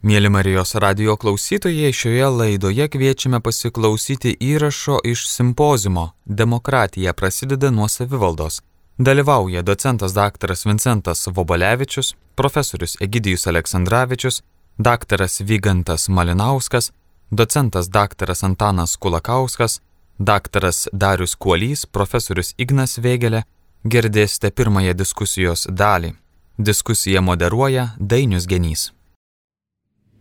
Mėly Marijos radio klausytojai, šioje laidoje kviečiame pasiklausyti įrašo iš simpozimo Demokratija prasideda nuo savivaldos. Dalyvauja docentas dr. Vincentas Vobolevičius, profesorius Egidijus Aleksandраvičius, dr. Vygantas Malinauskas, docentas dr. Antanas Kulakauskas, dr. Darius Kuolys, profesorius Ignas Vėgelė. Girdėsite pirmąją diskusijos dalį. Diskusiją moderuoja Dainius Genys.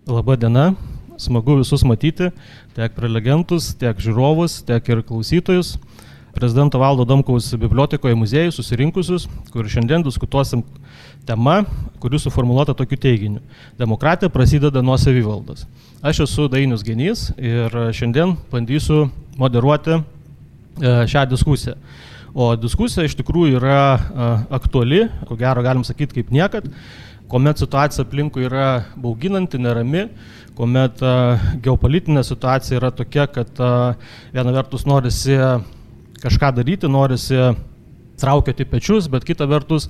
Labą dieną, smagu visus matyti, tiek prelegentus, tiek žiūrovus, tiek ir klausytojus. Prezidento Valdo Domkaus bibliotekoje muziejų susirinkusius, kur šiandien diskutuosim tema, kuri suformuoluota tokiu teiginiu. Demokratija prasideda nuo savivaldos. Aš esu Dainius Genys ir šiandien bandysiu moderuoti e, šią diskusiją. O diskusija iš tikrųjų yra e, aktuali, ko gero galim sakyti kaip niekad kuomet situacija aplinkui yra bauginanti, nerami, kuomet geopolitinė situacija yra tokia, kad viena vertus norisi kažką daryti, norisi traukiati pečius, bet kita vertus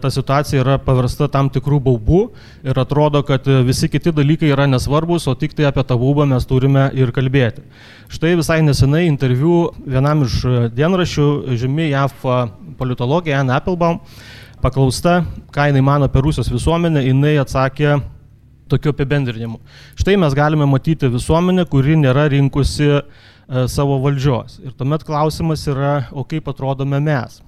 ta situacija yra paversta tam tikrų baubų ir atrodo, kad visi kiti dalykai yra nesvarbus, o tik tai apie tą baubą mes turime ir kalbėti. Štai visai nesenai interviu vienam iš dienraščių žymi JAF politologija Anne Applebaum paklausta, ką jinai mano apie Rusijos visuomenę, jinai atsakė tokiu apibendrinimu. Štai mes galime matyti visuomenę, kuri nėra rinkusi e, savo valdžios. Ir tuomet klausimas yra, o kaip atrodome mes.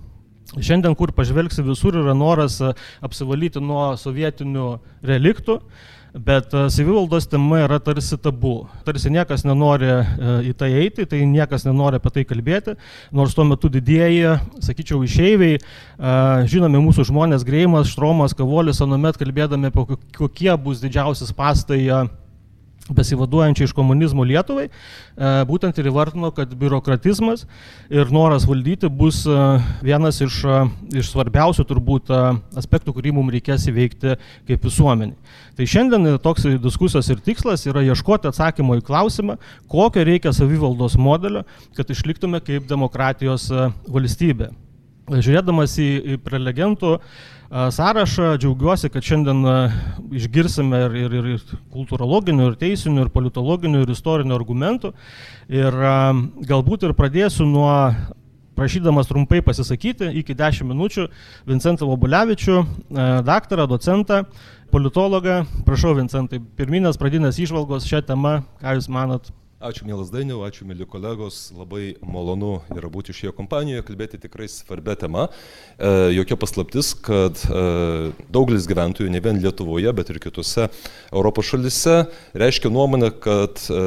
Šiandien, kur pažvelgsi, visur yra noras e, apsivalyti nuo sovietinių reliktų, bet e, savivaldos tema yra tarsi tabu. Tarsi niekas nenori e, į tai eiti, tai niekas nenori apie tai kalbėti, nors tuo metu didieji, sakyčiau, išeiviai, e, žinomi mūsų žmonės, Greimas, Štromas, Kavolis, anuomet kalbėdami apie kokie bus didžiausias pastai besivaduojančiai iš komunizmo Lietuvai, e, būtent ir įvartino, kad biurokratizmas ir noras valdyti bus e, vienas iš, e, iš svarbiausių turbūt aspektų, kurį mums reikės įveikti kaip visuomenė. Tai šiandien toks diskusijos ir tikslas yra ieškoti atsakymo į klausimą, kokio reikia savivaldos modelio, kad išliktume kaip demokratijos valstybė. Žiūrėdamas į prelegentų sąrašą. Džiaugiuosi, kad šiandien išgirsime ir, ir, ir kultūrologinių, ir teisinių, ir politologinių, ir istorinių argumentų. Ir galbūt ir pradėsiu nuo prašydamas trumpai pasisakyti iki 10 minučių Vincentą Vobulevičių, daktarą, docentą, politologą. Prašau, Vincentai, pirminės pradinės išvalgos šią temą, ką Jūs manot Ačiū mielas Dainiau, ačiū mėly kolegos, labai malonu yra būti šioje kompanijoje, kalbėti tikrai svarbia tema. E, jokia paslaptis, kad e, daugelis gyventojų, ne vien Lietuvoje, bet ir kitose Europos šalise, reiškia nuomonę, kad e,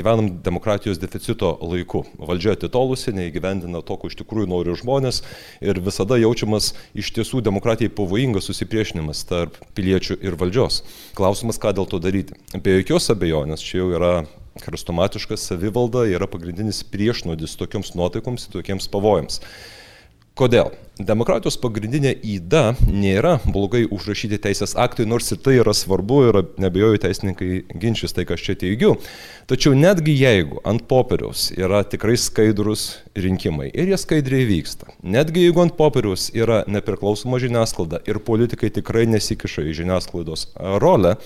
gyvenam demokratijos deficito laiku. Valdžia atitolusi, neįgyvendina to, ko iš tikrųjų nori žmonės ir visada jaučiamas iš tiesų demokratijai pavojingas susipriešinimas tarp piliečių ir valdžios. Klausimas, ką dėl to daryti. Be jokios abejonės, čia jau yra Charistomatiška savivalda yra pagrindinis priešnodis tokioms nuotaikoms, tokiems pavojams. Kodėl? Demokratijos pagrindinė įda nėra blogai užrašyti teisės aktai, nors ir tai yra svarbu ir nebejoju teisininkai ginčys tai, kas čia teigiu. Tačiau netgi jeigu ant popieriaus yra tikrai skaidrus rinkimai ir jie skaidriai vyksta, netgi jeigu ant popieriaus yra nepriklausoma žiniasklaida ir politikai tikrai nesikiša į žiniasklaidos rolę,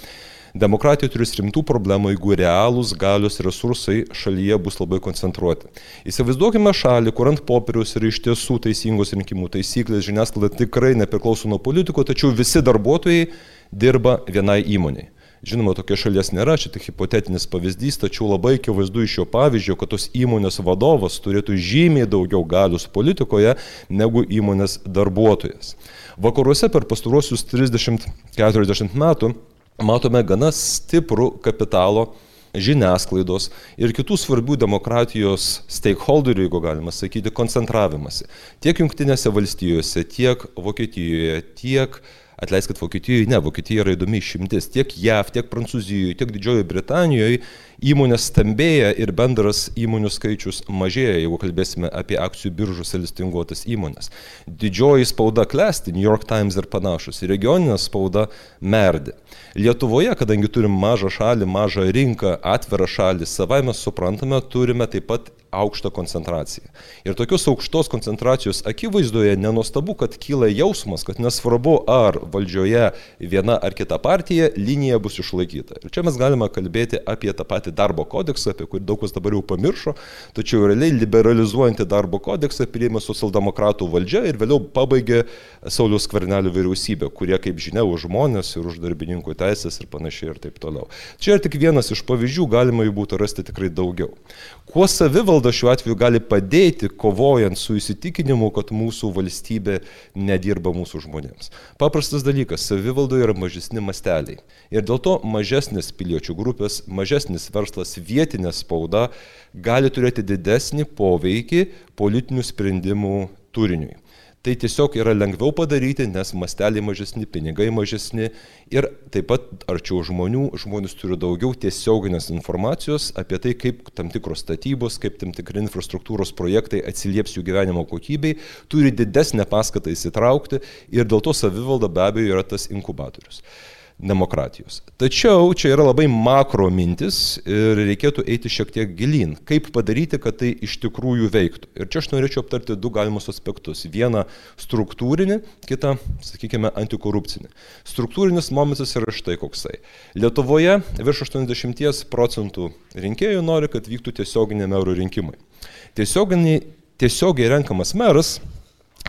Demokratija turi rimtų problemų, jeigu realūs galios resursai šalyje bus labai koncentruoti. Įsivaizduokime šalį, kur ant popieriaus yra iš tiesų teisingos rinkimų taisyklės, žiniasklaida tikrai nepriklauso nuo politikų, tačiau visi darbuotojai dirba vienai įmoniai. Žinoma, tokia šalies nėra, čia tik hipotetinis pavyzdys, tačiau labai akivaizdu iš šio pavyzdžio, kad tos įmonės vadovas turėtų žymiai daugiau galius politikoje negu įmonės darbuotojas. Vakaruose per pastaruosius 30-40 metų matome gana stiprų kapitalo žiniasklaidos ir kitų svarbių demokratijos stakeholderių, jeigu galima sakyti, koncentravimasi. Tiek Junktinėse valstijose, tiek Vokietijoje, tiek Atleiskit Vokietijoje, ne, Vokietija yra įdomi išimtis. Tiek JAV, tiek Prancūzijoje, tiek Didžiojoje Britanijoje įmonės stambėja ir bendras įmonių skaičius mažėja, jeigu kalbėsime apie akcijų biržose listinguotas įmonės. Didžioji spauda klesti, New York Times ir panašus, regioninė spauda merdi. Lietuvoje, kadangi turim mažą šalį, mažą rinką, atvirą šalį, savai mes suprantame, turime taip pat aukštą koncentraciją. Ir tokios aukštos koncentracijos akivaizdoje nenostabu, kad kyla jausmas, kad nesvarbu ar valdžioje viena ar kita partija, linija bus išlaikyta. Ir čia mes galime kalbėti apie tą patį darbo kodeksą, apie kurį daug kas dabar jau pamiršo, tačiau realiai liberalizuojantį darbo kodeksą priėmė socialdemokratų valdžia ir vėliau pabaigė Saulius Kvernelio vyriausybė, kurie, kaip žinia, už žmonės ir už darbininkų teisės ir panašiai ir taip toliau. Čia yra tik vienas iš pavyzdžių, galima jų būtų rasti tikrai daugiau. Kuo savivalda šiuo atveju gali padėti, kovojant su įsitikinimu, kad mūsų valstybė nedirba mūsų žmonėms? Paprastas dalykas - savivaldoje yra mažesni masteliai. Ir dėl to mažesnis piliečių grupės, mažesnis verslas, vietinė spauda gali turėti didesnį poveikį politinių sprendimų turiniui. Tai tiesiog yra lengviau padaryti, nes masteliai mažesni, pinigai mažesni ir taip pat arčiau žmonių, žmonės turi daugiau tiesioginės informacijos apie tai, kaip tam tikros statybos, kaip tam tikri infrastruktūros projektai atsilieps jų gyvenimo kokybei, turi didesnę paskatą įsitraukti ir dėl to savivalda be abejo yra tas inkubatorius demokratijos. Tačiau čia yra labai makro mintis ir reikėtų eiti šiek tiek gilin, kaip padaryti, kad tai iš tikrųjų veiktų. Ir čia aš norėčiau aptarti du galimus aspektus. Vieną struktūrinį, kitą, sakykime, antikorupcinį. Struktūrinis momentas yra štai koksai. Lietuvoje virš 80 procentų rinkėjų nori, kad vyktų tiesioginiai merų rinkimai. Tiesiogiai, tiesiogiai renkamas meras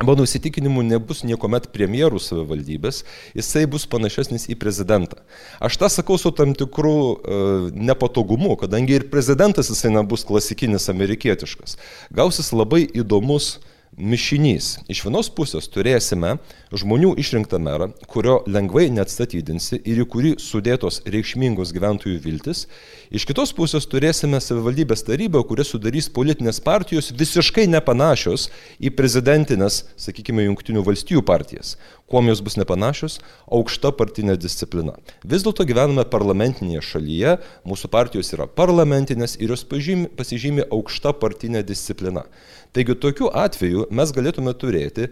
Mano įsitikinimu nebus niekuomet premjerų savivaldybės, jisai bus panašesnis į prezidentą. Aš tą sakau su tam tikru uh, nepatogumu, kadangi ir prezidentas jisai nebus klasikinis amerikietiškas. Gausis labai įdomus uh, mišinys. Iš vienos pusės turėsime žmonių išrinktą merą, kurio lengvai neatstatydinsi ir į kurį sudėtos reikšmingos gyventojų viltis. Iš kitos pusės turėsime savivaldybės tarybą, kurie sudarys politinės partijos visiškai nepanašios į prezidentinės, sakykime, jungtinių valstijų partijas. Kuom jos bus nepanašios? Aukšta partinė disciplina. Vis dėlto gyvename parlamentinėje šalyje, mūsų partijos yra parlamentinės ir jos pažymi, pasižymi aukšta partinė disciplina. Taigi tokiu atveju mes galėtume turėti,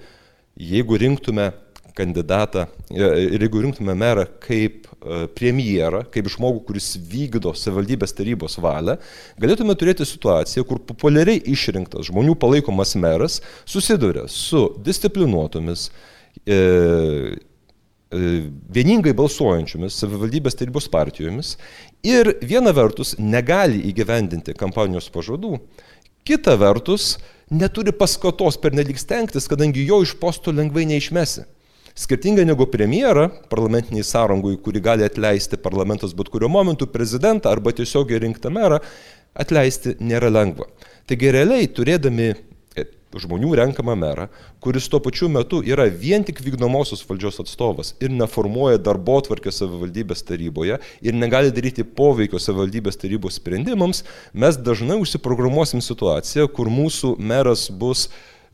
jeigu rinktume kandidatą e, ir jeigu rinktume merą kaip e, premjerą, kaip žmogų, kuris vykdo savivaldybės tarybos valią, galėtume turėti situaciją, kur populiariai išrinktas žmonių palaikomas meras susiduria su disciplinuotomis, vieningai balsuojančiomis savivaldybės tarybos partijomis ir viena vertus negali įgyvendinti kampanijos pažadų, kita vertus neturi paskatos per nelik stengtis, kadangi jo iš posto lengvai neišmesi. Skirtingai negu premjera parlamentiniai sąrangui, kuri gali atleisti parlamentas bet kuriuo momentu prezidentą arba tiesiog rinktą merą, atleisti nėra lengva. Taigi realiai turėdami žmonių renkamą merą, kuris tuo pačiu metu yra vien tik vykdomosios valdžios atstovas ir neformuoja darbo tvarkės savivaldybės taryboje ir negali daryti poveikio savivaldybės tarybos sprendimams, mes dažnai užsiprogramuosim situaciją, kur mūsų meras bus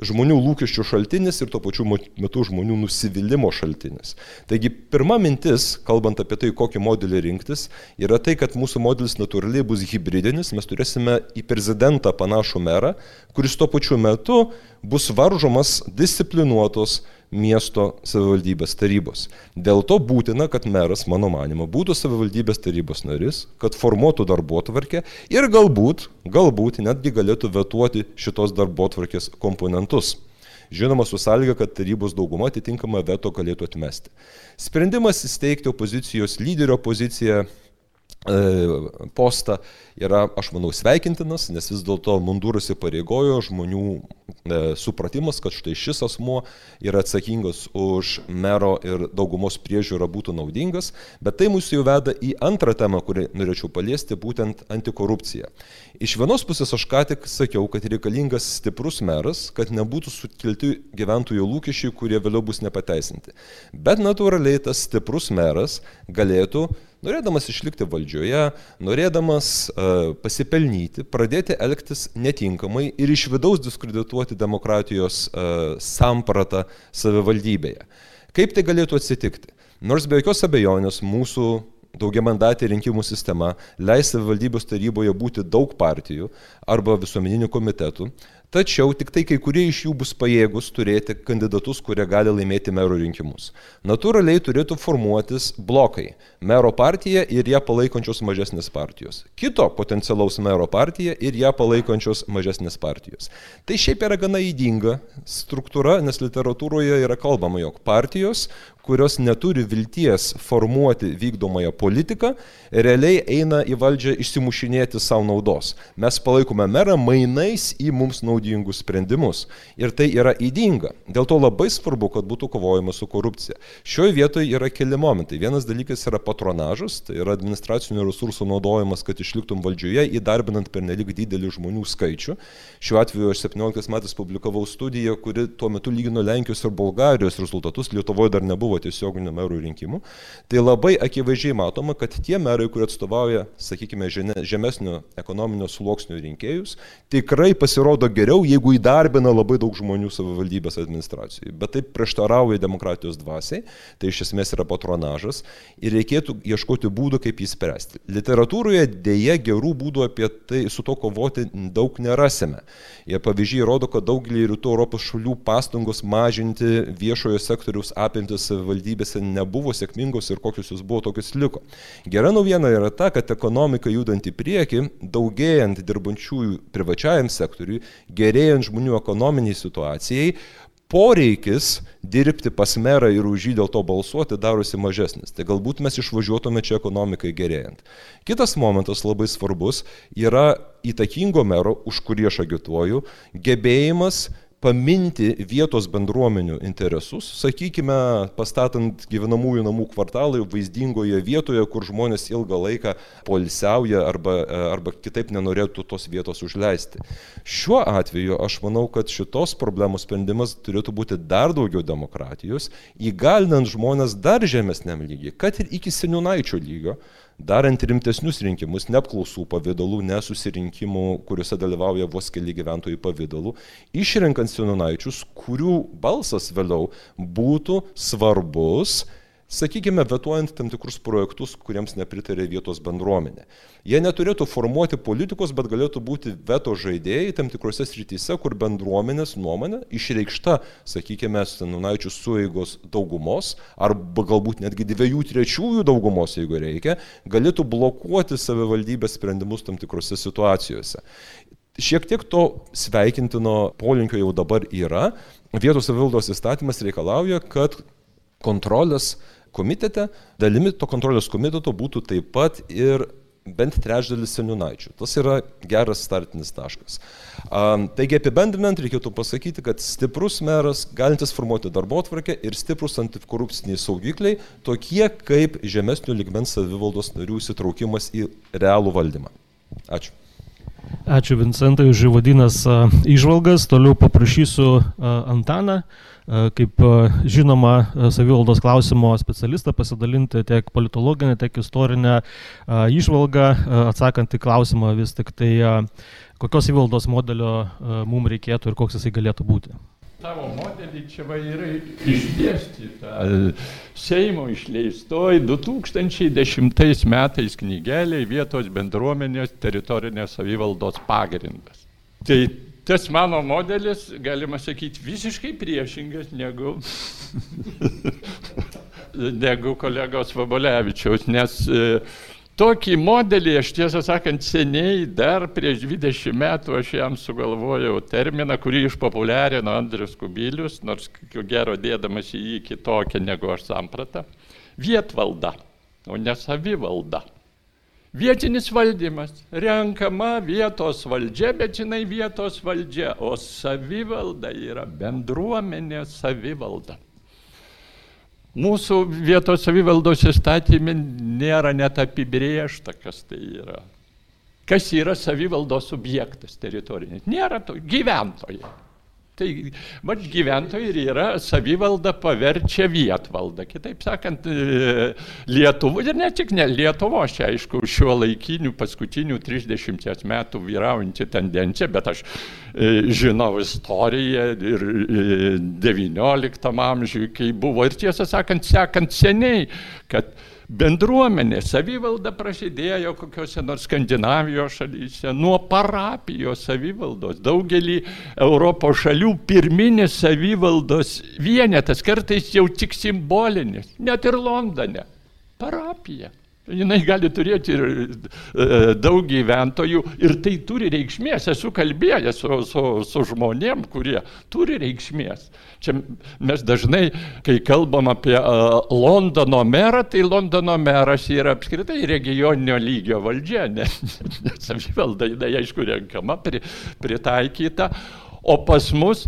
žmonių lūkesčių šaltinis ir tuo pačiu metu žmonių nusivylimų šaltinis. Taigi pirma mintis, kalbant apie tai, kokį modelį rinktis, yra tai, kad mūsų modelis natūraliai bus hybridinis, mes turėsime į prezidentą panašų merą, kuris tuo pačiu metu bus varžomas disciplinuotos miesto savivaldybės tarybos. Dėl to būtina, kad meras, mano manimo, būtų savivaldybės tarybos narys, kad formuotų darbo tvarkę ir galbūt, galbūt netgi galėtų vetuoti šitos darbo tvarkės komponentus. Žinoma, su sąlyga, kad tarybos dauguma atitinkamą veto galėtų atmesti. Sprendimas įsteigti opozicijos lyderio poziciją postą yra, aš manau, sveikintinas, nes vis dėlto mundūras įpareigojo žmonių e, supratimas, kad štai šis asmuo yra atsakingas už mero ir daugumos priežiūrą būtų naudingas, bet tai mūsų jau veda į antrą temą, kurį norėčiau paliesti, būtent antikorupciją. Iš vienos pusės aš ką tik sakiau, kad reikalingas stiprus meras, kad nebūtų sukelti gyventojų lūkesčiai, kurie vėliau bus nepateisinti. Bet natūraliai tas stiprus meras galėtų norėdamas išlikti valdžioje, norėdamas uh, pasipelnyti, pradėti elgtis netinkamai ir iš vidaus diskredituoti demokratijos uh, sampratą savivaldybėje. Kaip tai galėtų atsitikti? Nors be jokios abejonės mūsų daugiamandatė rinkimų sistema leis savivaldybės taryboje būti daug partijų arba visuomeninių komitetų, Tačiau tik tai kai kurie iš jų bus pajėgus turėti kandidatus, kurie gali laimėti mero rinkimus. Natūraliai turėtų formuotis blokai - mero partija ir ją palaikančios mažesnės partijos. Kito potencialaus mero partija ir ją palaikančios mažesnės partijos. Tai šiaip yra gana įdinga struktūra, nes literatūroje yra kalbama, jog partijos, kurios neturi vilties formuoti vykdomąją politiką, realiai eina į valdžią išsimušinėti savo naudos. Mes palaikome merą mainais į mums naudingus sprendimus. Ir tai yra įdinga. Dėl to labai svarbu, kad būtų kovojama su korupcija. Šioje vietoje yra keli momentai. Vienas dalykas yra patronažas, tai yra administracinių resursų naudojimas, kad išliktum valdžioje, įdarbinant per nelik didelį žmonių skaičių. Šiuo atveju aš 17 metais publikavau studiją, kuri tuo metu lygino Lenkijos ir Bulgarijos rezultatus. Lietuvoje dar nebuvo nebuvo tiesioginių merų rinkimų, tai labai akivaizdžiai matoma, kad tie merai, kurie atstovauja, sakykime, žemesnio ekonominio sluoksnio rinkėjus, tikrai pasirodo geriau, jeigu įdarbina labai daug žmonių savivaldybės administracijai. Bet taip prieštarauja demokratijos dvasiai, tai iš esmės yra patronažas ir reikėtų ieškoti būdų, kaip jį spręsti. Literatūroje dėje gerų būdų apie tai su to kovoti daug nerasime. Jie pavyzdžiai rodo, kad daugelį rytų Europos šalių pastangos mažinti viešojo sektoriaus apimtis savivaldybėse nebuvo sėkmingos ir kokius jūs buvo, tokius liko. Gera naujiena yra ta, kad ekonomika judant į priekį, daugėjant dirbančiųjų privačiajam sektoriui, gerėjant žmonių ekonominiai situacijai, poreikis dirbti pas merą ir už jį dėl to balsuoti darosi mažesnis. Tai galbūt mes išvažiuotume čia ekonomikai gerėjant. Kitas momentas labai svarbus yra įtakingo mero, už kurį aš agituoju, gebėjimas paminti vietos bendruomenių interesus, sakykime, pastatant gyvenamųjų namų kvartalai vaizdingoje vietoje, kur žmonės ilgą laiką polisiauja arba, arba kitaip nenorėtų tos vietos užleisti. Šiuo atveju aš manau, kad šitos problemos sprendimas turėtų būti dar daugiau demokratijos, įgalinant žmonės dar žemesniam lygiai, kad ir iki seniūnaičio lygio darant rimtesnius rinkimus, ne apklausų pavydalų, ne susirinkimų, kuriuose dalyvauja vos keli gyventojai pavydalų, išrenkant senonaičius, kurių balsas vėliau būtų svarbus sakykime, vetuojant tam tikrus projektus, kuriems nepritarė vietos bendruomenė. Jie neturėtų formuoti politikos, bet galėtų būti veto žaidėjai tam tikrose srityse, kur bendruomenės nuomonė išreikšta, sakykime, Stanunaičių sueigos daugumos, arba galbūt netgi dviejų trečiųjų daugumos, jeigu reikia, galėtų blokuoti savivaldybės sprendimus tam tikrose situacijose. Šiek tiek to sveikintino polinkio jau dabar yra. Vietos savivaldos įstatymas reikalauja, kad kontrolės komitete, dalimi to kontrolės komiteto būtų taip pat ir bent trečdalis seniūnaičių. Tas yra geras startinis taškas. Taigi apibendrinant, reikėtų pasakyti, kad stiprus meras, galintis formuoti darbo atvarkę ir stiprus antikorupciniai saugikliai, tokie kaip žemesnio ligmens savivaldos narių įsitraukimas į realų valdymą. Ačiū. Ačiū Vincentai už įvadinas išvalgas. Toliau paprašysiu Antaną kaip žinoma savivaldos klausimo specialistą pasidalinti tiek politologinę, tiek istorinę išvalgą, atsakant į klausimą vis tik tai, kokios savivaldos modelio mums reikėtų ir koks jisai galėtų būti. Tavo modelį čia va yra išdėstyta Seimo išleistoj 2010 metais knygelė vietos bendruomenės teritorinės savivaldos pagrindas. Tai tas mano modelis, galima sakyti, visiškai priešingas negu, negu kolegos Vabolevičiaus, nes e, tokį modelį, aš tiesą sakant, seniai, dar prieš 20 metų aš jam sugalvojau terminą, kurį išpopuliarino Andrius Kubilius, nors ko gero dėdamas į jį kitokią negu aš sampratą. Vietvalda, o ne savivalda. Vietinis valdymas, renkama vietos valdžia, bet jinai vietos valdžia, o savivalda yra bendruomenė savivalda. Mūsų vietos savivaldos įstatymė nėra net apibriešta, kas tai yra. Kas yra savivaldos subjektas teritorinis? Nėra to gyventojai. Tai mat gyventojai ir yra savivalda paverčia vietvaldą. Kitaip sakant, e, Lietuvo ir ne tik ne Lietuvo, aš aišku, šiuo laikiniu paskutinių 30 metų vyraujanti tendencija, bet aš e, žinau istoriją ir 19 e, amžiui, kai buvo ir tiesą sakant, sekant seniai, kad Bendruomenė, savivalda prasidėjo kokiuose nors Skandinavijos šalyse, nuo parapijos savivaldos. Daugelį Europos šalių pirminis savivaldos vienetas, kartais jau tik simbolinis, net ir Londone. Parapija. Jinai gali turėti ir e, daug gyventojų ir tai turi reikšmės. Esu kalbėjęs su, su, su žmonėm, kurie turi reikšmės. Čia mes dažnai, kai kalbam apie uh, Londono merą, tai Londono meras yra apskritai regioninio lygio valdžia, ne, ne savivalda, jinai aišku renkama, pri, pritaikyta. O pas mus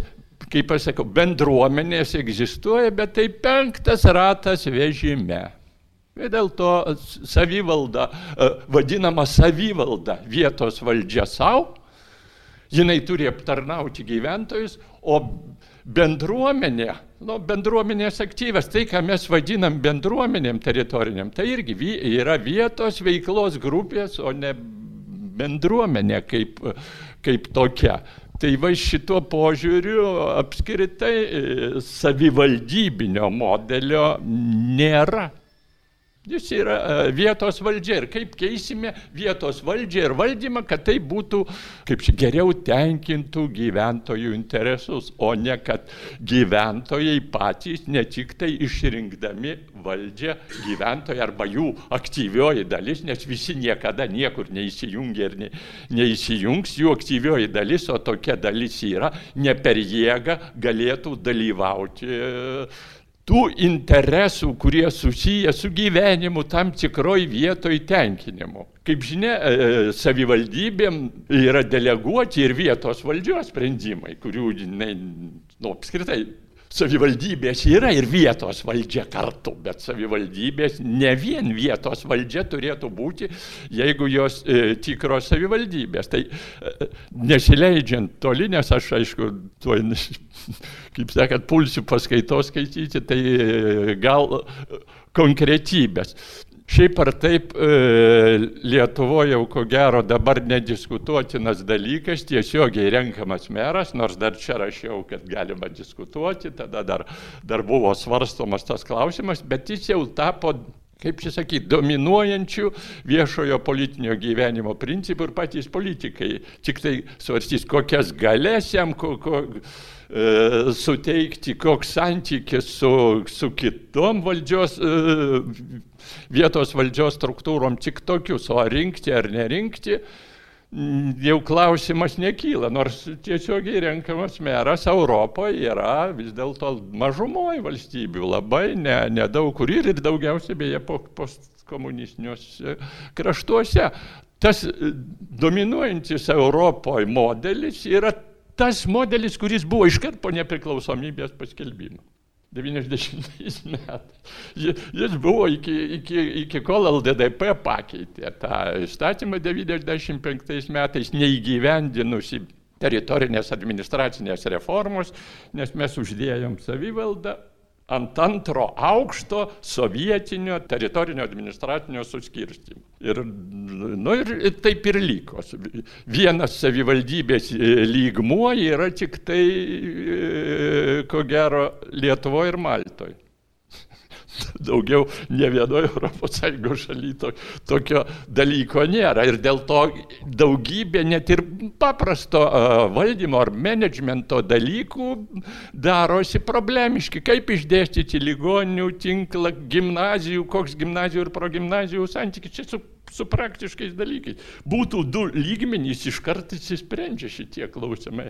kaip aš sakau, bendruomenės egzistuoja, bet tai penktas ratas vežime. Dėl to savivalda, e, vadinama savivalda, vietos valdžia savo, jinai turi aptarnauti gyventojus, o bendruomenė, nu, bendruomenės aktyvas, tai ką mes vadinam bendruomenėm teritoriniam, tai irgi yra vietos veiklos grupės, o ne bendruomenė kaip, kaip tokia. Tai va šituo požiūriu apskritai e, savivaldybinio modelio nėra. Jis yra e, vietos valdžia. Ir kaip keisime vietos valdžią ir valdymą, kad tai būtų, kaip čia geriau tenkintų gyventojų interesus, o ne kad gyventojai patys ne tik tai išrinkdami valdžią gyventojai arba jų aktyvioji dalis, nes visi niekada niekur neįsijungia ir ne, neįsijungs, jų aktyvioji dalis, o tokia dalis yra, ne per jėgą galėtų dalyvauti tų interesų, kurie susiję su gyvenimu tam tikroj vietoj tenkinimu. Kaip žinia, e, e, savivaldybėm yra deleguoti ir vietos valdžios sprendimai, kurių, ne, nu, apskritai, savivaldybės yra ir vietos valdžia kartu, bet savivaldybės ne vien vietos valdžia turėtų būti, jeigu jos e, tikros savivaldybės. Tai e, nesileidžiant toli, nes aš aišku, tuo, kaip sakant, pulsiu paskaitos skaityti, tai e, gal konkretybės. Šiaip ar taip e, Lietuvoje jau ko gero dabar nediskutuotinas dalykas, tiesiogiai renkamas meras, nors dar čia rašiau, kad galima diskutuoti, tada dar, dar buvo svarstomas tas klausimas, bet jis jau tapo kaip čia sakyti, dominuojančių viešojo politinio gyvenimo principų ir patys politikai. Tik tai svarstys, kokias galės jam, ko, ko, e, suteikti, koks santykis su, su kitom valdžios e, vietos valdžios struktūrom tik tokius, o rinkti ar nerinkti, jau klausimas nekyla, nors tiesiogiai renkamas meras Europoje yra vis dėlto mažumoji valstybių, labai nedaug ne kur ir, ir daugiausiai beje postkomunistiniuose kraštuose. Tas e, dominuojantis Europoje modelis yra tas modelis, kuris buvo iškart po nepriklausomybės paskelbimo. 90 metais. Jis buvo iki, iki, iki kol LDDP pakeitė tą įstatymą 95 metais neįgyvendinusi teritorinės administracinės reformos, nes mes uždėjom savivaldą ant antro aukšto sovietinio teritorinio administracinio suskirstimo. Ir, nu, ir, taip ir liko. Vienas savivaldybės e, lygmuo yra tik tai, e, ko gero, Lietuvoje ir Maltoje. Daugiau ne vienoje ES šalyje to, tokio dalyko nėra. Ir dėl to daugybė net ir paprasto uh, valdymo ar menedžmento dalykų darosi problemiški. Kaip išdėstyti ligoninių tinklą, gimnazijų, koks gimnazijų ir progimnazijų santykis čia su su praktiškais dalykais. Būtų du lygmenys, iš karto įsisprendžia šitie klausimai,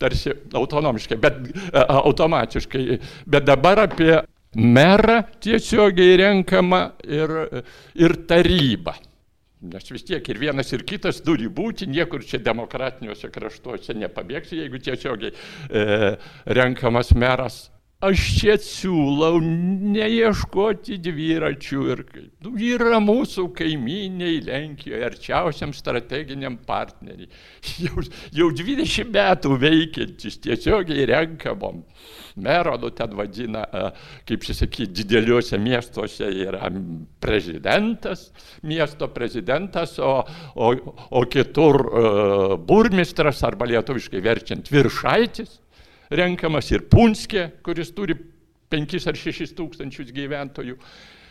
tarsi autonomiškai, bet automatiškai. Bet dabar apie merą tiesiogiai renkama ir, ir taryba. Nes vis tiek ir vienas ir kitas turi būti, niekur čia demokratiniuose kraštuose nepabėgsi, jeigu tiesiogiai e, renkamas meras Aš čia siūlau neieškoti dviračių ir. Nu, yra mūsų kaiminiai Lenkijoje, arčiausiam strateginiam partneriai. Jau, jau 20 metų veikiantis, tiesiogiai renkamom. Mero, nu ten vadina, kaip čia sakyti, dideliuose miestuose yra prezidentas, miesto prezidentas, o, o, o kitur burmistras arba lietuviškai verčiant viršaitis renkamas ir Punskė, kuris turi 5 ar 6 tūkstančius gyventojų.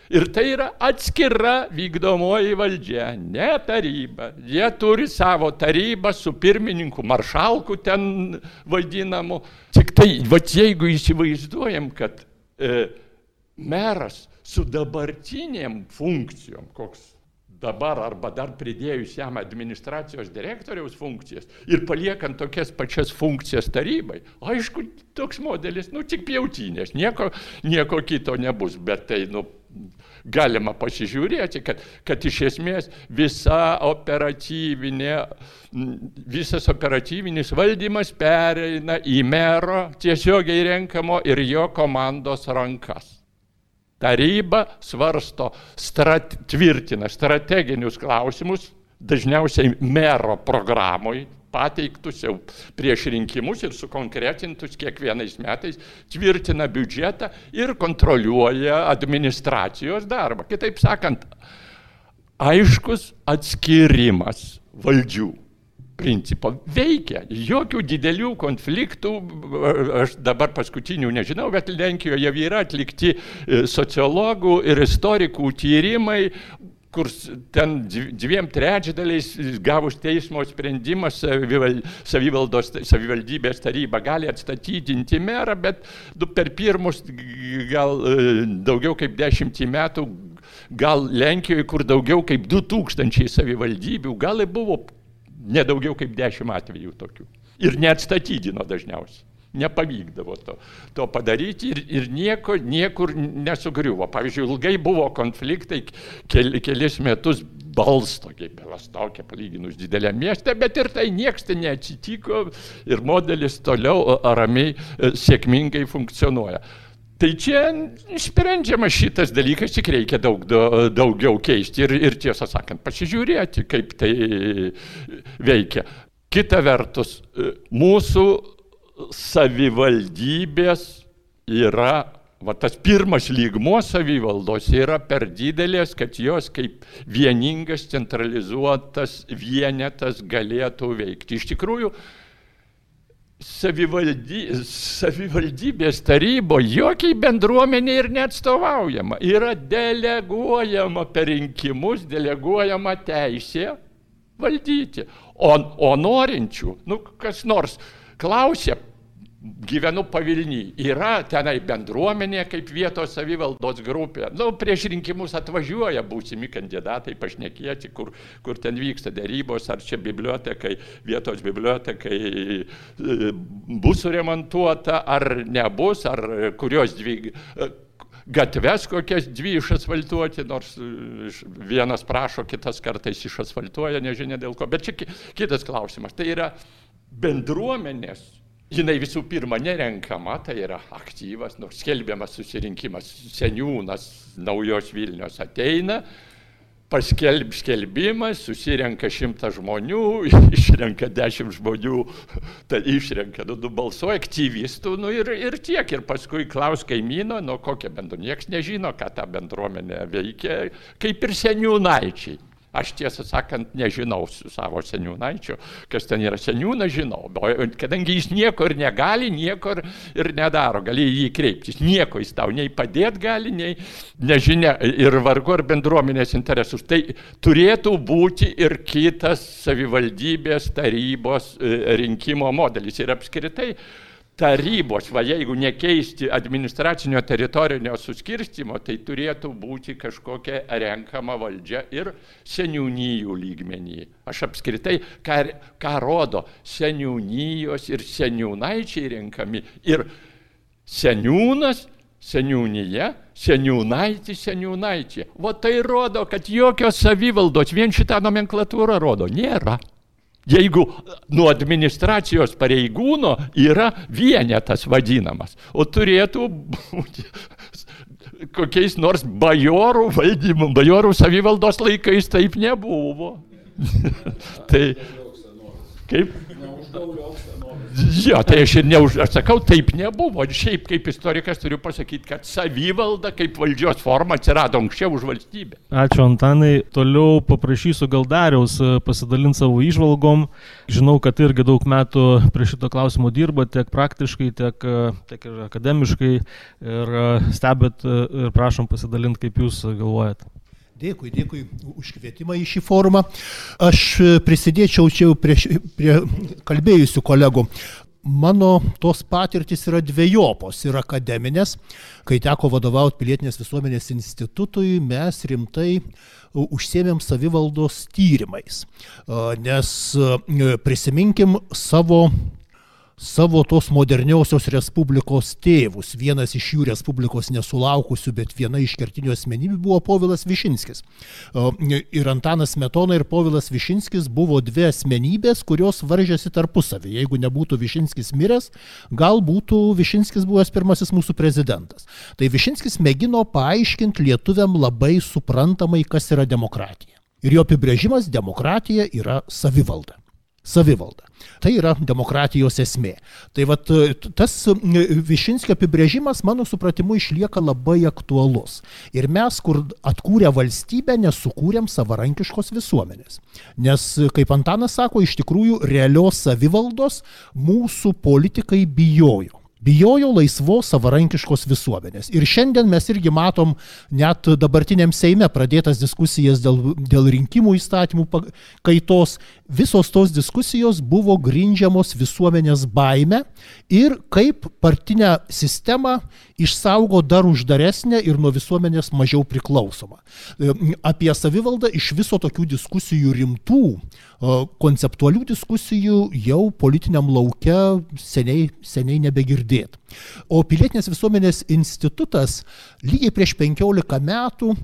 Ir tai yra atskira vykdomoji valdžia, ne taryba. Jie turi savo tarybą su pirmininku, maršalku ten vadinamu. Tik tai, va jeigu įsivaizduojam, kad e, meras su dabartiniam funkcijom, koks dabar arba dar pridėjus jam administracijos direktoriaus funkcijas ir paliekant tokias pačias funkcijas tarybai, aišku, toks modelis, nu, tik pjautinės, nieko, nieko kito nebus, bet tai, nu, galima pasižiūrėti, kad, kad iš esmės visa operatyvinė, visas operatyvinis valdymas pereina į mero tiesiogiai renkamo ir jo komandos rankas. Taryba svarsto, strat, tvirtina strateginius klausimus, dažniausiai mero programoj, pateiktus jau prieš rinkimus ir sukonkretintus kiekvienais metais, tvirtina biudžetą ir kontroliuoja administracijos darbą. Kitaip sakant, aiškus atskirimas valdžių principo veikia. Jokių didelių konfliktų, aš dabar paskutinių nežinau, bet Lenkijoje yra atlikti e, sociologų ir istorikų tyrimai, kur ten dviem trečdaliais gavus teismo sprendimą savivaldybės taryba gali atstatydinti merą, bet per pirmus gal e, daugiau kaip dešimtį metų, gal Lenkijoje, kur daugiau kaip 2000 savivaldybių, gal buvo nedaugiau kaip dešimt atvejų tokių. Ir neatstatydino dažniausiai. Nepavykdavo to, to padaryti ir, ir nieko, niekur nesugriuvo. Pavyzdžiui, ilgai buvo konfliktai, kel, kelis metus balstokė, belastokė palyginus dideliam mieste, bet ir tai nieks tai neatsitiko ir modelis toliau ramiai e, sėkmingai funkcionuoja. Tai čia sprendžiama šitas dalykas, tik reikia daug, daugiau keisti ir, ir tiesą sakant, pasižiūrėti, kaip tai veikia. Kita vertus, mūsų savivaldybės yra, va tas pirmas lygmo savivaldos yra per didelės, kad jos kaip vieningas centralizuotas vienetas galėtų veikti. Iš tikrųjų, savivaldy, savivaldybės tarybo jokiai bendruomenė ir neatstovaujama. Yra deleguojama per rinkimus, deleguojama teisė valdyti. O, o norinčių, nu kas nors klausė gyvenu pavilny. Yra tenai bendruomenė kaip vietos savivaldos grupė. Nu, prieš rinkimus atvažiuoja būsimi kandidatai pašnekėti, kur, kur ten vyksta dėrybos, ar čia bibliotekai, vietos bibliotekai e, bus suremontuota, ar nebus, ar kurios dvi e, gatves kokias dvi išasfaltuoti, nors e, vienas prašo, kitas kartais išasfaltuoja, nežinia dėl ko. Bet čia kitas klausimas. Tai yra bendruomenės jinai visų pirma nerenkama, tai yra aktyvas, nors skelbiamas susirinkimas, seniūnas naujos Vilnius ateina, paskelb skelbimas, susirenka šimtą žmonių, išrenka dešimt žmonių, tai išrenka, nu, du balsuoja aktyvistų, nu ir, ir tiek, ir paskui klaus kaimyno, nu kokia bendruomenė, niekas nežino, ką ta bendruomenė veikia, kaip ir seniūnaičiai. Aš tiesą sakant nežinau su savo seniūnaičiu, kas ten yra. Seniūnas, žinau, kadangi jis nieko ir negali, nieko ir, nedaro, gali jį kreiptis, nieko jis tau nei padėti gali, nei nežinia ir vargu ar bendruomenės interesus. Tai turėtų būti ir kitas savivaldybės tarybos e, rinkimo modelis. Ir apskritai tarybos, va jeigu nekeisti administracinio teritorinio suskirstimo, tai turėtų būti kažkokia renkama valdžia ir seniūnyjų lygmenį. Aš apskritai, ką, ką rodo seniūnyjos ir seniūnaičiai renkami. Ir seniūnas, seniūnyje, seniūnaitis, seniūnaičiai. O tai rodo, kad jokios savivaldos, vien šitą nomenklatūrą rodo, nėra jeigu nuo administracijos pareigūno yra vienetas vadinamas, o turėtų būti kokiais nors bajorų valdymų, bajorų savivaldos laikais taip nebuvo. tai Kaip? Jo, tai aš ir neuž, aš sakau, taip nebuvo. Šiaip kaip istorikas turiu pasakyti, kad savivalda kaip valdžios forma atsirado anksčiau už valstybę. Ačiū Antanai. Toliau paprašysiu gal Dariaus e, pasidalinti savo išvalgom. Žinau, kad irgi daug metų prie šito klausimo dirba tiek praktiškai, tiek, e, tiek ir akademiškai. Ir e, stebėt ir prašom pasidalinti, kaip jūs galvojat. Dėkui, dėkui už kvietimą į šį forumą. Aš prisidėčiau čia prie, prie kalbėjusių kolegų. Mano tos patirtis yra dviejopos ir akademinės. Kai teko vadovauti pilietinės visuomenės institutui, mes rimtai užsėmėm savivaldos tyrimais. Nes prisiminkim savo savo tos moderniosios respublikos tėvus. Vienas iš jų respublikos nesulaukusių, bet viena iš kertinių asmenybių buvo Povilas Višinskis. Ir Antanas Metona ir Povilas Višinskis buvo dvi asmenybės, kurios varžėsi tarpusavį. Jeigu nebūtų Višinskis miręs, gal būtų Višinskis buvęs pirmasis mūsų prezidentas. Tai Višinskis mėgino paaiškinti lietuviam labai suprantamai, kas yra demokratija. Ir jo apibrėžimas - demokratija yra savivalda savivalda. Tai yra demokratijos esmė. Tai vat, tas Višinskio apibrėžimas, mano supratimu, išlieka labai aktualus. Ir mes, kur atkūrę valstybę, nesukūrėm savarankiškos visuomenės. Nes, kaip Antanas sako, iš tikrųjų realios savivaldos mūsų politikai bijojo bijojo laisvos savarankiškos visuomenės. Ir šiandien mes irgi matom net dabartiniam Seime pradėtas diskusijas dėl, dėl rinkimų įstatymų kaitos. Visos tos diskusijos buvo grindžiamos visuomenės baime ir kaip partinę sistemą išsaugo dar uždaresnę ir nuo visuomenės mažiau priklausomą. Apie savivaldą iš viso tokių diskusijų rimtų, konceptualių diskusijų jau politiniam laukia seniai, seniai nebegirdėt. O pilietinės visuomenės institutas lygiai prieš 15 metų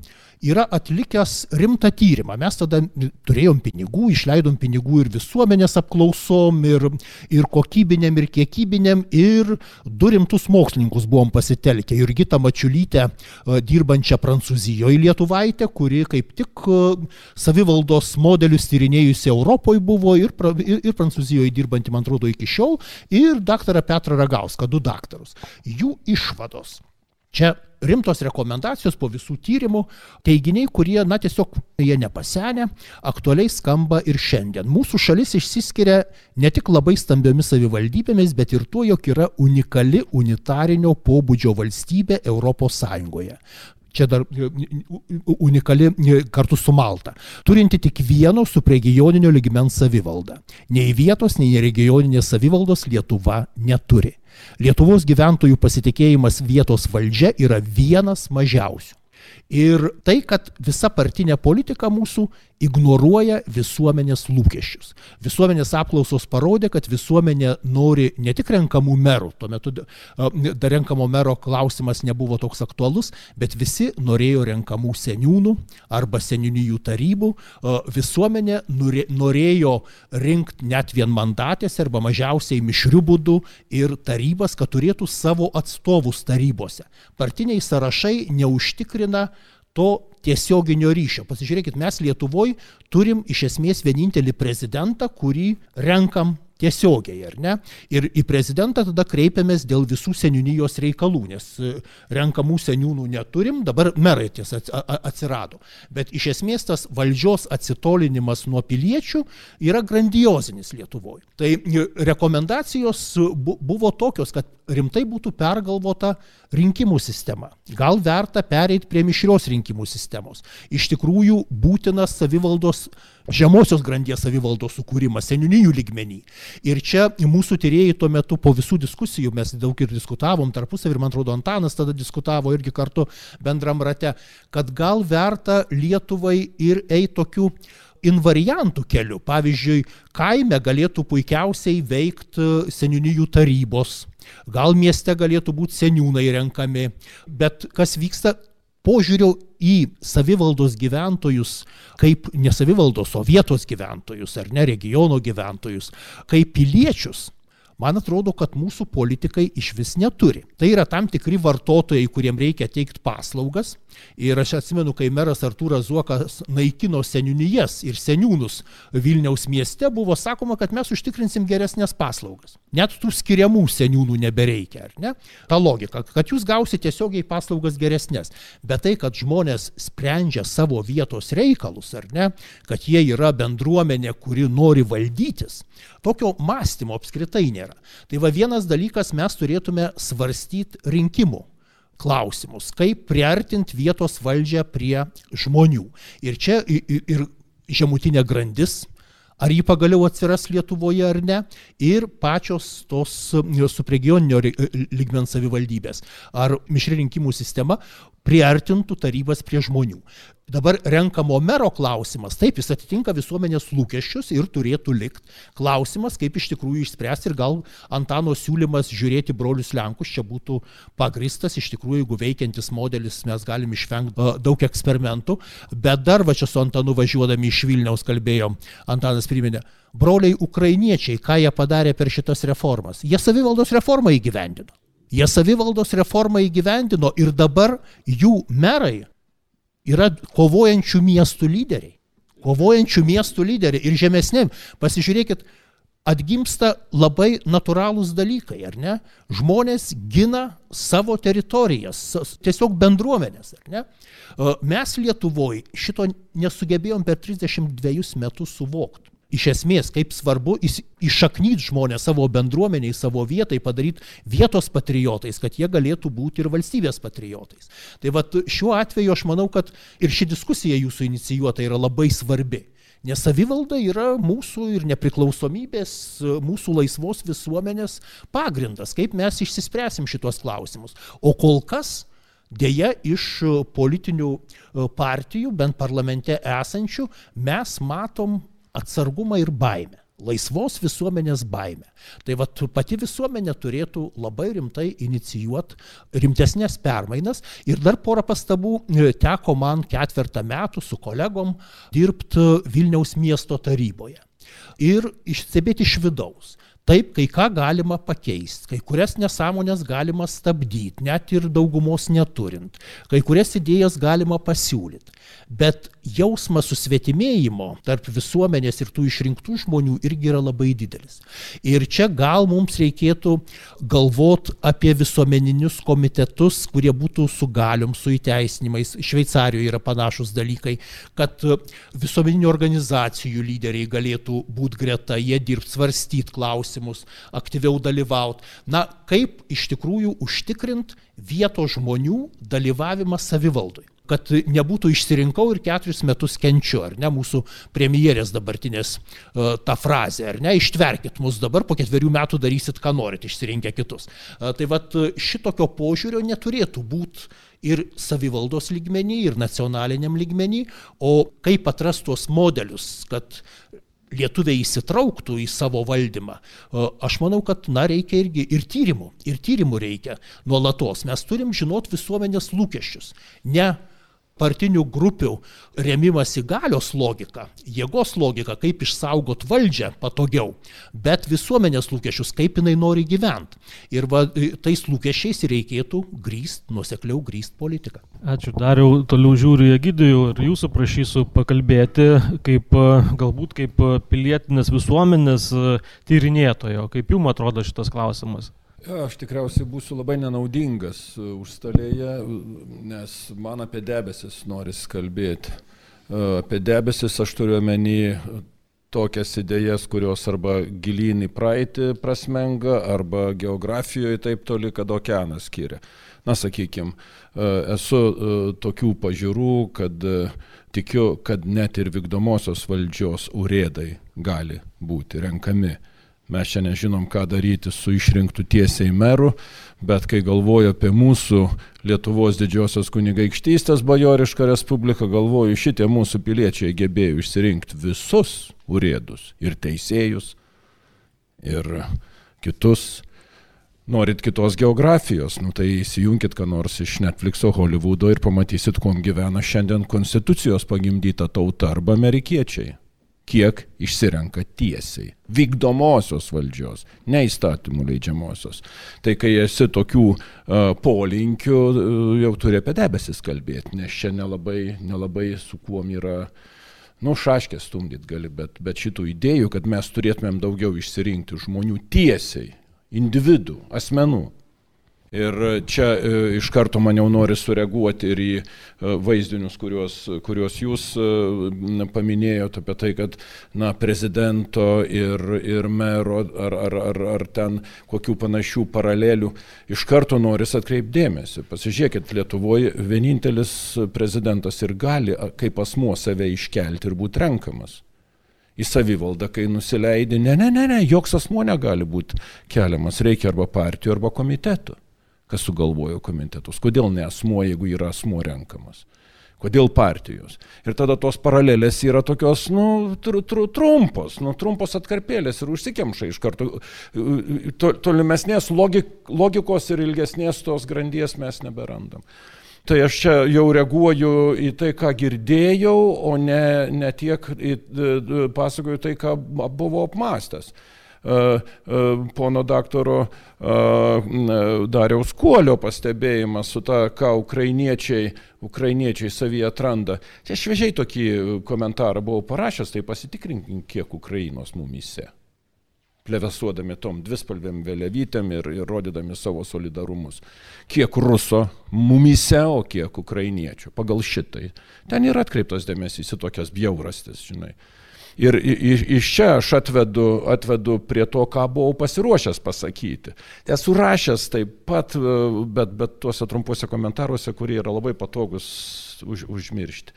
yra atlikęs rimtą tyrimą. Mes tada turėjom pinigų, išleidom pinigų ir visuomenės apklausom, ir, ir kokybinėm, ir kiekybinėm, ir du rimtus mokslininkus buvom pasitelkę. Jurgita Mačiulytė, e, dirbančią Prancūzijoje Lietuvaitė, kuri kaip tik e, savivaldos modelius tyrinėjusi Europoje buvo ir, ir, ir Prancūzijoje dirbanti, man atrodo, iki šiol, ir daktarą Petrą Ragauską, du daktarus. Jų išvados. Čia rimtos rekomendacijos po visų tyrimų, teiginiai, kurie, na, tiesiog jie nepasenę, aktualiai skamba ir šiandien. Mūsų šalis išsiskiria ne tik labai stambiomis savivaldybėmis, bet ir tuo, jog yra unikali unitarinio pobūdžio valstybė Europos Sąjungoje čia dar unikali kartu su Malta, turinti tik vieno subregioninio ligmens savivaldą. Nei vietos, nei regioninės savivaldos Lietuva neturi. Lietuvos gyventojų pasitikėjimas vietos valdžia yra vienas mažiausių. Ir tai, kad visa partinė politika mūsų ignoruoja visuomenės lūkesčius. Visuomenės apklausos parodė, kad visuomenė nori ne tik renkamų merų, tuo metu dar renkamo mero klausimas nebuvo toks aktualus, bet visi norėjo renkamų seniūnų arba seniūnijų tarybų. Visuomenė norėjo rinkti net vienmandatės arba mažiausiai mišrių būdų ir tarybas, kad turėtų savo atstovus tarybose. Partiniai sąrašai neužtikrina to tiesioginio ryšio. Pasižiūrėkit, mes Lietuvoje turim iš esmės vienintelį prezidentą, kurį renkam tiesiogiai, ar ne? Ir į prezidentą tada kreipiamės dėl visų seniūnijos reikalų, nes e, renkamų seniūnų neturim, dabar merai tiesa atsirado. Bet iš esmės tas valdžios atsitolinimas nuo piliečių yra grandiozinis Lietuvoje. Tai e, rekomendacijos buvo tokios, kad rimtai būtų pergalvota rinkimų sistema. Gal verta pereiti prie mišrios rinkimų sistemos. Iš tikrųjų būtinas savivaldos žemosios grandies savivaldos sukūrimas seniūnijų lygmenį. Ir čia mūsų tyrėjai tuo metu po visų diskusijų, mes daug ir diskutavom tarpusavį ir man atrodo Antanas tada diskutavo irgi kartu bendram rate, kad gal verta Lietuvai ir eiti tokiu invariantų keliu. Pavyzdžiui, kaime galėtų puikiausiai veikti seniūnijų tarybos, gal mieste galėtų būti seniūnai renkami, bet kas vyksta požiūrio į savivaldos gyventojus kaip ne savivaldos, o vietos gyventojus ar ne regiono gyventojus, kaip piliečius Man atrodo, kad mūsų politikai iš vis neturi. Tai yra tam tikri vartotojai, kuriem reikia teikti paslaugas. Ir aš atsimenu, kai meras Artūras Zuokas naikino seniūnijas ir seniūnus Vilniaus mieste, buvo sakoma, kad mes užtikrinsim geresnės paslaugas. Net tų skiriamų seniūnų nebereikia, ar ne? Ta logika, kad jūs gausite tiesiogiai paslaugas geresnės. Bet tai, kad žmonės sprendžia savo vietos reikalus, ar ne, kad jie yra bendruomenė, kuri nori valdytis, tokio mąstymo apskritai nėra. Tai va vienas dalykas mes turėtume svarstyti rinkimų klausimus, kaip priartinti vietos valdžią prie žmonių. Ir čia ir žemutinė grandis, ar jį pagaliau atsiras Lietuvoje ar ne, ir pačios tos subregioninio lygmens savivaldybės, ar mišri rinkimų sistema priartintų tarybas prie žmonių. Dabar renkamo mero klausimas, taip, jis atitinka visuomenės lūkesčius ir turėtų likti. Klausimas, kaip iš tikrųjų išspręsti ir gal Antano siūlymas žiūrėti brolius Lenkus čia būtų pagristas, iš tikrųjų, jeigu veikiantis modelis mes galim išvengti uh, daug eksperimentų, bet dar va čia su Antanu važiuodami iš Vilniaus kalbėjom, Antanas priminė, broliai ukrainiečiai, ką jie padarė per šitas reformas. Jie savivaldos reformą įgyvendino. Jie savivaldos reformą įgyvendino ir dabar jų merai yra kovojančių miestų lyderiai. Kovojančių miestų lyderiai ir žemesnėm. Pasižiūrėkit, atgimsta labai natūralūs dalykai, ar ne? Žmonės gina savo teritorijas, tiesiog bendruomenės, ar ne? Mes Lietuvoje šito nesugebėjom per 32 metus suvokti iš esmės, kaip svarbu iššaknyti žmonės savo bendruomeniai, savo vietai, padaryti vietos patriotais, kad jie galėtų būti ir valstybės patriotais. Tai vad šiuo atveju aš manau, kad ir ši diskusija jūsų inicijuota yra labai svarbi. Nes savivalda yra mūsų ir nepriklausomybės, mūsų laisvos visuomenės pagrindas, kaip mes išsispręsim šitos klausimus. O kol kas Deja, iš politinių partijų, bent parlamente esančių, mes matom atsargumą ir baimę laisvos visuomenės baimę. Tai va pati visuomenė turėtų labai rimtai inicijuoti rimtesnės permainas. Ir dar porą pastabų e, teko man ketvirtą metų su kolegom dirbti Vilniaus miesto taryboje. Ir išstebėti iš vidaus. Taip, kai ką galima pakeisti, kai kurias nesąmonės galima stabdyti, net ir daugumos neturint, kai kurias idėjas galima pasiūlyti. Bet jausmas susvetimėjimo tarp visuomenės ir tų išrinktų žmonių irgi yra labai didelis. Ir čia gal mums reikėtų galvot apie visuomeninius komitetus, kurie būtų su galiom, su įteisinimais. Šveicarijoje yra panašus dalykai, kad visuomeninių organizacijų lyderiai galėtų būti greta, jie dirbti, svarstyti klausimus, aktyviau dalyvauti. Na, kaip iš tikrųjų užtikrinti vietos žmonių dalyvavimą savivaldui kad nebūtų išsirinkau ir keturis metus kenčiu, ar ne, mūsų premjerės dabartinės uh, ta frazė, ar ne, ištverkit mus dabar, po ketverių metų darysit, ką norit, išsirinkę kitus. Uh, tai vad šitokio požiūrio neturėtų būti ir savivaldos lygmenį, ir nacionaliniam lygmenį, o kaip atrast tuos modelius, kad lietuviai įsitrauktų į savo valdymą, aš manau, kad, na, reikia irgi ir tyrimų, ir tyrimų reikia nuolatos. Mes turim žinot visuomenės lūkesčius, ne partinių grupių remimas į galios logiką, jėgos logiką, kaip išsaugot valdžią patogiau, bet visuomenės lūkesčius, kaip jinai nori gyventi. Ir va, tais lūkesčiais reikėtų grįst, nusekliau grįst politiką. Ačiū, dariau, toliau žiūriu Egidijų ir jūsų prašysiu pakalbėti, kaip galbūt kaip pilietinės visuomenės tyrinėtojo, kaip jums atrodo šitas klausimas. Ja, aš tikriausiai būsiu labai nenaudingas e, užstalėje, nes man apie debesis noris kalbėti. E, apie debesis aš turiu omeny tokias idėjas, kurios arba gilyn į praeitį prasmenga, arba geografijoje taip toli, kad okeanas skiria. Na, sakykime, esu e, tokių pažiūrų, kad tikiu, kad net ir vykdomosios valdžios urėdai gali būti renkami Mes čia nežinom, ką daryti su išrinktų tiesiai meru, bet kai galvoju apie mūsų Lietuvos didžiosios kunigaikštystės bajorišką respubliką, galvoju, šitie mūsų piliečiai gebėjo išsirinkti visus urėdus ir teisėjus ir kitus. Norit kitos geografijos, nu tai įsijunkit ką nors iš Netflixo Hollywoodo ir pamatysit, kuom gyvena šiandien konstitucijos pagimdyta tauta arba amerikiečiai kiek išsirenka tiesiai. Vykdomosios valdžios, ne įstatymų leidžiamosios. Tai kai esi tokių uh, polinkių, uh, jau turi apie debesis kalbėti, nes čia nelabai, nelabai su kuom yra, nu, šaškė stumdyt gali, bet, bet šitų idėjų, kad mes turėtumėm daugiau išsirinkti žmonių tiesiai, individų, asmenų, Ir čia e, iš karto man jau nori sureaguoti ir į e, vaizdinius, kuriuos, kuriuos jūs e, paminėjote apie tai, kad na, prezidento ir, ir mero ar, ar, ar, ar ten kokių panašių paralelių. Iš karto noris atkreipdėmėsi. Pasižiūrėkit, Lietuvoje vienintelis prezidentas ir gali kaip asmuo save iškelti ir būti renkamas. Į savivaldą, kai nusileidi, ne, ne, ne, ne, joks asmo negali būti keliamas, reikia arba partijų, arba komitetų kas sugalvojo komitetus. Kodėl ne asmuo, jeigu yra asmuo renkamas? Kodėl partijos? Ir tada tos paralelės yra tokios, nu, tr tr trumpos, nu, trumpos atkarpėlės ir užsikemša iš karto. To, tolimesnės logik, logikos ir ilgesnės tos grandies mes neberandam. Tai aš čia jau reaguoju į tai, ką girdėjau, o ne, ne tiek į, pasakoju tai, ką buvo apmastęs. E, e, pono daktaro e, Dariaus Kuolio pastebėjimas su ta, ką ukrainiečiai, ukrainiečiai savyje atranda. Čia šviežiai tokį komentarą buvau parašęs, tai pasitikrinkim, kiek Ukrainos mumise plevesuodami tom dvispalvėm vėliavytėm ir, ir rodydami savo solidarumus. Kiek ruso mumise, o kiek ukrainiečių. Pagal šitai. Ten yra atkreiptas dėmesys į tokias bjaurastis, žinai. Ir iš čia aš atvedu, atvedu prie to, ką buvau pasiruošęs pasakyti. Esu rašęs taip pat, bet, bet tuose trumpuose komentaruose, kurie yra labai patogus už, užmiršti.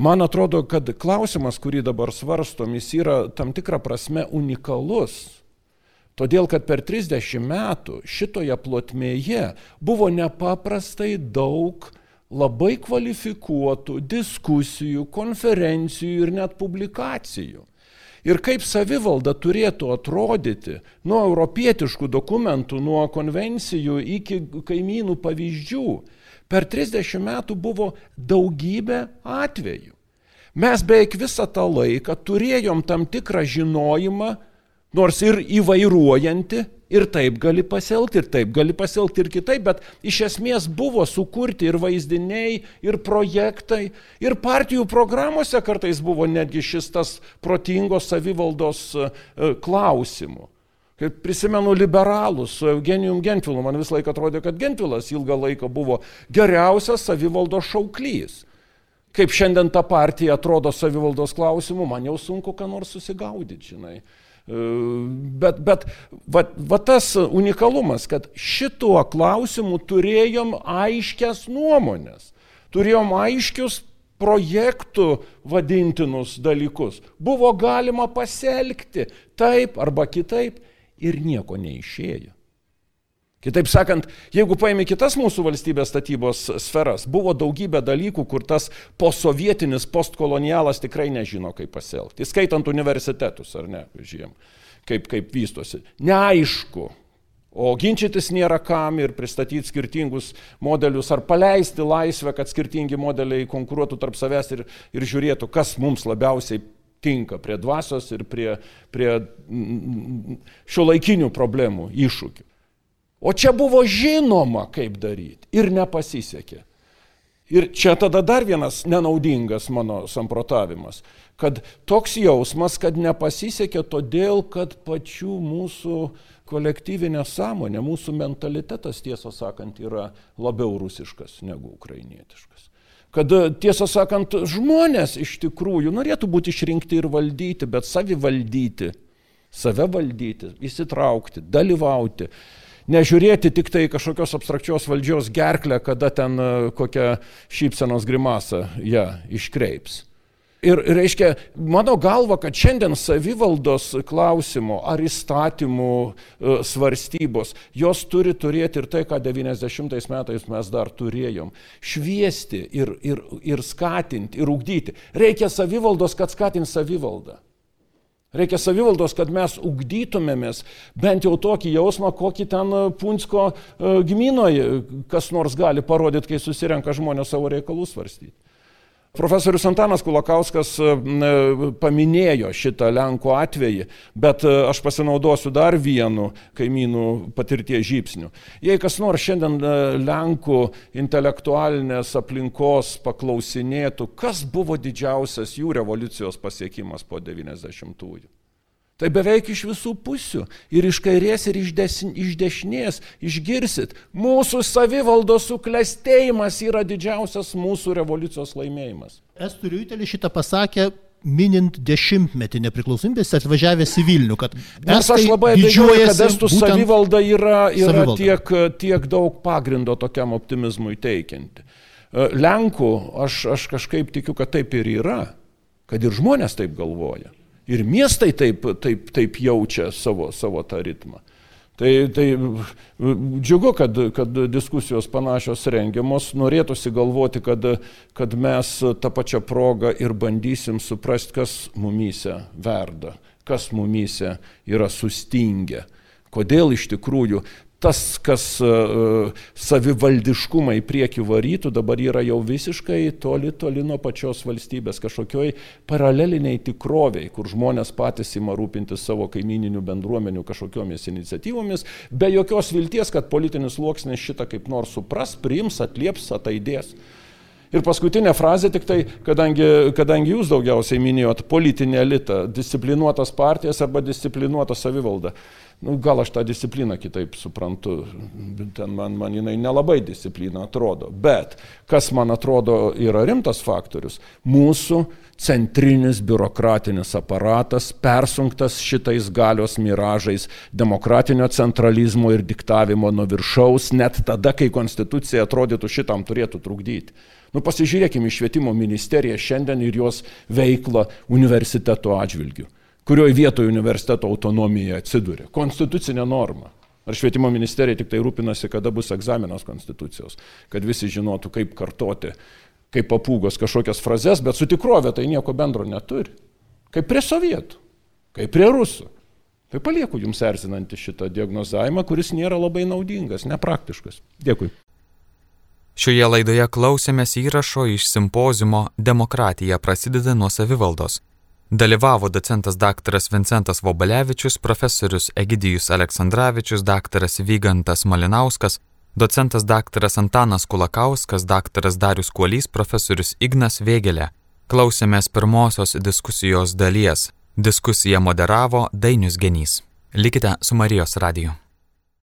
Man atrodo, kad klausimas, kurį dabar svarstom, jis yra tam tikrą prasme unikalus. Todėl, kad per 30 metų šitoje plotmėje buvo nepaprastai daug labai kvalifikuotų diskusijų, konferencijų ir net publikacijų. Ir kaip savivalda turėtų atrodyti nuo europietiškų dokumentų, nuo konvencijų iki kaimynų pavyzdžių, per 30 metų buvo daugybė atvejų. Mes beveik visą tą laiką turėjom tam tikrą žinojimą, nors ir įvairuojantį, ir taip gali pasielgti, ir taip gali pasielgti, ir kitaip, bet iš esmės buvo sukurti ir vaizdiniai, ir projektai, ir partijų programuose kartais buvo netgi šis tas protingos savivaldos e, klausimų. Kaip prisimenu liberalus su Eugenijum Gentvilu, man vis laiką atrodė, kad Gentvilas ilgą laiką buvo geriausias savivaldos šauklys. Kaip šiandien ta partija atrodo savivaldos klausimų, man jau sunku ką nors susigaudyti, žinai. Bet, bet va, va tas unikalumas, kad šituo klausimu turėjom aiškias nuomonės, turėjom aiškius projektų vadintinus dalykus. Buvo galima pasielgti taip arba kitaip ir nieko neišėjo. Kitaip sakant, jeigu paėmė kitas mūsų valstybės statybos sferas, buvo daugybė dalykų, kur tas posovietinis postkolonialas tikrai nežino, kaip pasielgti. Skaitant universitetus, ar ne, žiūrėjom, kaip, kaip vystosi. Neaišku. O ginčytis nėra kam ir pristatyti skirtingus modelius ar paleisti laisvę, kad skirtingi modeliai konkuruotų tarp savęs ir, ir žiūrėtų, kas mums labiausiai tinka prie dvasios ir prie, prie šio laikinių problemų, iššūkių. O čia buvo žinoma, kaip daryti ir nepasisekė. Ir čia tada dar vienas nenaudingas mano samprotavimas, kad toks jausmas, kad nepasisekė todėl, kad pačių mūsų kolektyvinė sąmonė, mūsų mentalitetas, tiesą sakant, yra labiau rusiškas negu ukrainietiškas. Kad, tiesą sakant, žmonės iš tikrųjų norėtų būti išrinkti ir valdyti, bet savivaldyti, save valdyti, įsitraukti, dalyvauti nežiūrėti tik tai kažkokios abstrakčios valdžios gerklę, kada ten e, kokią šypsenos grimasą ją iškreips. Ir reiškia, mano galva, kad šiandien savivaldos klausimų ar įstatymų e, svarstybos, jos turi turėti ir tai, ką 90 metais mes dar turėjom. Šviesti ir, ir, ir skatinti, ir ugdyti. Reikia savivaldos, kad skatint savivaldą. Reikia savivaldos, kad mes ugdytumėmės bent jau tokį jausmą, kokį ten e, Punsko e, giminoje kas nors gali parodyti, kai susirenka žmonės savo reikalus svarstyti. Profesorius Antanas Kulakauskas e, paminėjo šitą Lenkų atvejį, bet e, aš pasinaudosiu dar vienu kaimynų patirties žypsniu. Jei kas nors šiandien e, Lenkų intelektualinės aplinkos paklausinėtų, kas buvo didžiausias jų revoliucijos pasiekimas po 90-ųjų. Tai beveik iš visų pusių. Ir iš kairės, ir iš, des, iš dešinės išgirsit. Mūsų savivaldos suklestėjimas yra didžiausias mūsų revoliucijos laimėjimas. Estų Riutelis šitą pasakė minint dešimtmetį nepriklausomybės atvažiavęs į Vilnių, kad Nes aš labai abejoju, kad estų savivalda yra, yra savivalda. Tiek, tiek daug pagrindo tokiam optimizmui teikianti. E, Lenkų aš, aš kažkaip tikiu, kad taip ir yra, kad ir žmonės taip galvoja. Ir miestai taip, taip, taip jaučia savo, savo tą ritmą. Tai, tai džiugu, kad, kad diskusijos panašios rengiamos, norėtųsi galvoti, kad, kad mes tą pačią progą ir bandysim suprasti, kas mumyse verda, kas mumyse yra sustingę, kodėl iš tikrųjų tas, kas uh, savivaldiškumą į priekį varytų, dabar yra jau visiškai toli, toli nuo pačios valstybės, kažkokioj paraleliniai tikroviai, kur žmonės patys ima rūpinti savo kaimininių bendruomenių kažkokiomis iniciatyvomis, be jokios vilties, kad politinis sluoksnis šitą kaip nors supras, priims, atlieps, ataidės. Ir paskutinė frazė tik tai, kadangi, kadangi jūs daugiausiai minėjot politinį elitą, disciplinuotas partijas arba disciplinuotą savivaldą. Nu, gal aš tą discipliną kitaip suprantu, ten man, man jinai nelabai disciplina atrodo, bet kas man atrodo yra rimtas faktorius, mūsų centrinis biurokratinis aparatas persunktas šitais galios miražais demokratinio centralizmo ir diktavimo nuo viršaus, net tada, kai konstitucija atrodytų šitam turėtų trukdyti. Nu, pasižiūrėkime į švietimo ministeriją šiandien ir jos veiklą universiteto atžvilgių kurioje vietoje universiteto autonomija atsiduria. Konstitucinė norma. Ar švietimo ministerija tik tai rūpinasi, kada bus egzaminas konstitucijos, kad visi žinotų, kaip kartoti, kaip papūgos kažkokias frazes, bet su tikrove tai nieko bendro neturi. Kaip prie sovietų, kaip prie rusų. Tai palieku jums erzinantį šitą diagnozavimą, kuris nėra labai naudingas, nepraktiškas. Dėkui. Šioje laidoje klausėmės įrašo iš simpozimo Demokratija prasideda nuo savivaldos Dalyvavo docentas dr. Vincentas Vobalevičius, profesorius Egidijus Aleksandраvičius, dr. Vygantas Malinauskas, docentas dr. Antanas Kulakauskas, dr. Darius Kuolys, profesorius Ignas Vėgelė. Klausėmės pirmosios diskusijos dalies. Diskusiją moderavo Dainius Genys. Likite su Marijos radiju.